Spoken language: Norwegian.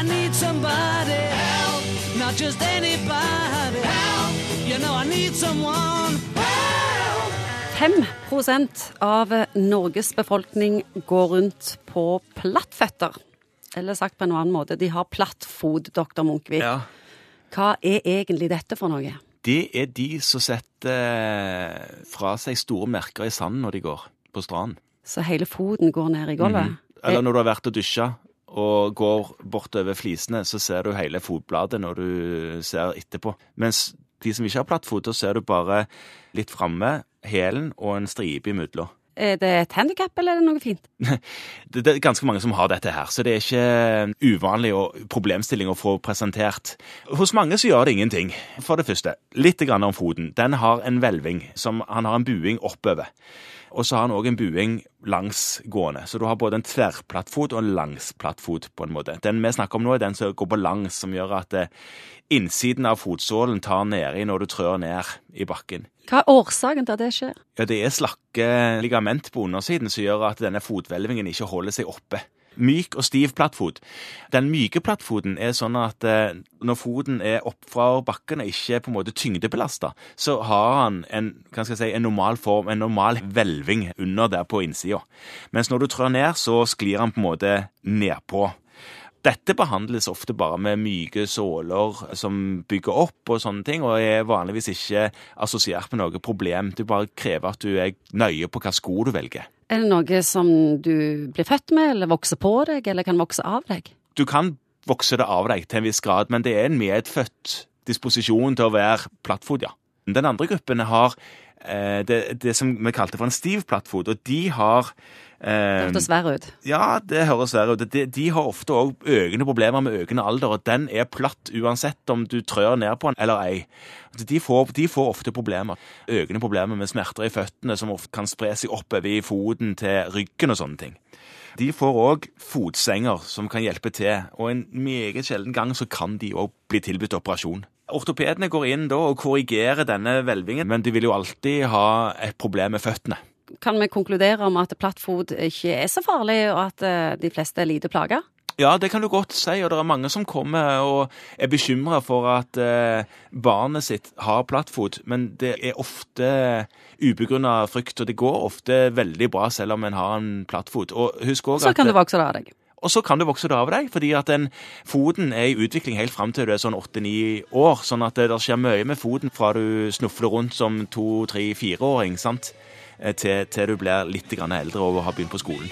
I need somebody help, not just anybody help. You know I need someone help. 5 av Norges befolkning går rundt på plattføtter. Eller sagt på en annen måte, de har plattfot, doktor Munkvik. Ja. Hva er egentlig dette for noe? Det er de som setter eh, fra seg store merker i sanden når de går på stranden. Så hele foten går ned i gulvet? Eller når du har vært og dusja og går bortover flisene, så ser du hele fotbladet når du ser etterpå. Mens de som ikke har plattfot, da ser du bare litt framme, hælen og en stripe imellom. Er det et handikap, eller er det noe fint? Det, er ganske mange som har dette her, så det er ikke uvanlig problemstilling å få presentert. Hos mange så gjør det ingenting. For det første, litt grann om foten. Den har en hvelving, som han har en buing oppover. Og så har han òg en buing langsgående. Så du har både en tverrplattfot og en langsplattfot, på en måte. Den vi snakker om nå, er den som går på langs, som gjør at eh, innsiden av fotsålen tar nedi når du trør ned i bakken. Hva er årsaken til at det skjer? Ja, det er slakke ligament på undersiden som gjør at denne fothvelvingen ikke holder seg oppe. Myk og stiv plattfot. Den myke plattfoten er sånn at eh, når foten er opp fra bakken og ikke på en måte tyngdebelasta, så har han en, si, en normal form, en normal hvelving under der på innsida. Mens når du trør ned, så sklir han på en måte nedpå. Dette behandles ofte bare med myke såler som bygger opp og sånne ting, og er vanligvis ikke assosiert med noe problem. Du bare krever at du er nøye på hva sko du velger. Er det noe som du blir født med, eller vokser på deg, eller kan vokse av deg? Du kan vokse det av deg til en viss grad, men det er en medfødt disposisjon til å være plattfot, ja. Den andre gruppen har eh, det, det som vi kalte for en stiv plattfot, og de har Det høres hørtes verre ut. Ja, det høres verre ut. De, de har ofte òg økende problemer med økende alder, og den er platt uansett om du trør ned på den eller ei. Altså, De får, de får ofte problemer. Økende problemer med smerter i føttene som ofte kan spre seg oppover i foten til ryggen og sånne ting. De får òg fotsenger som kan hjelpe til, og en meget sjelden gang så kan de òg bli tilbudt operasjon. Ortopedene går inn da og korrigerer denne hvelvingen, men de vil jo alltid ha et problem med føttene. Kan vi konkludere om at platt fot ikke er så farlig, og at eh, de fleste er lite plaga? Ja, det kan du godt si, og det er mange som kommer og er bekymra for at eh, barnet sitt har plattfot, men det er ofte ubegrunna frykt, og det går ofte veldig bra selv om en har en plattfot. Og husk også Så at kan det vokse det av deg. Og så kan du vokse det av deg, fordi at den foten er i utvikling helt fram til du er sånn åtte-ni år. Sånn at det skjer mye med foten fra du snufler rundt som to-tre-fireåring, sant, Eh, Eh, til, til du blir litt eldre og har begynt på skolen.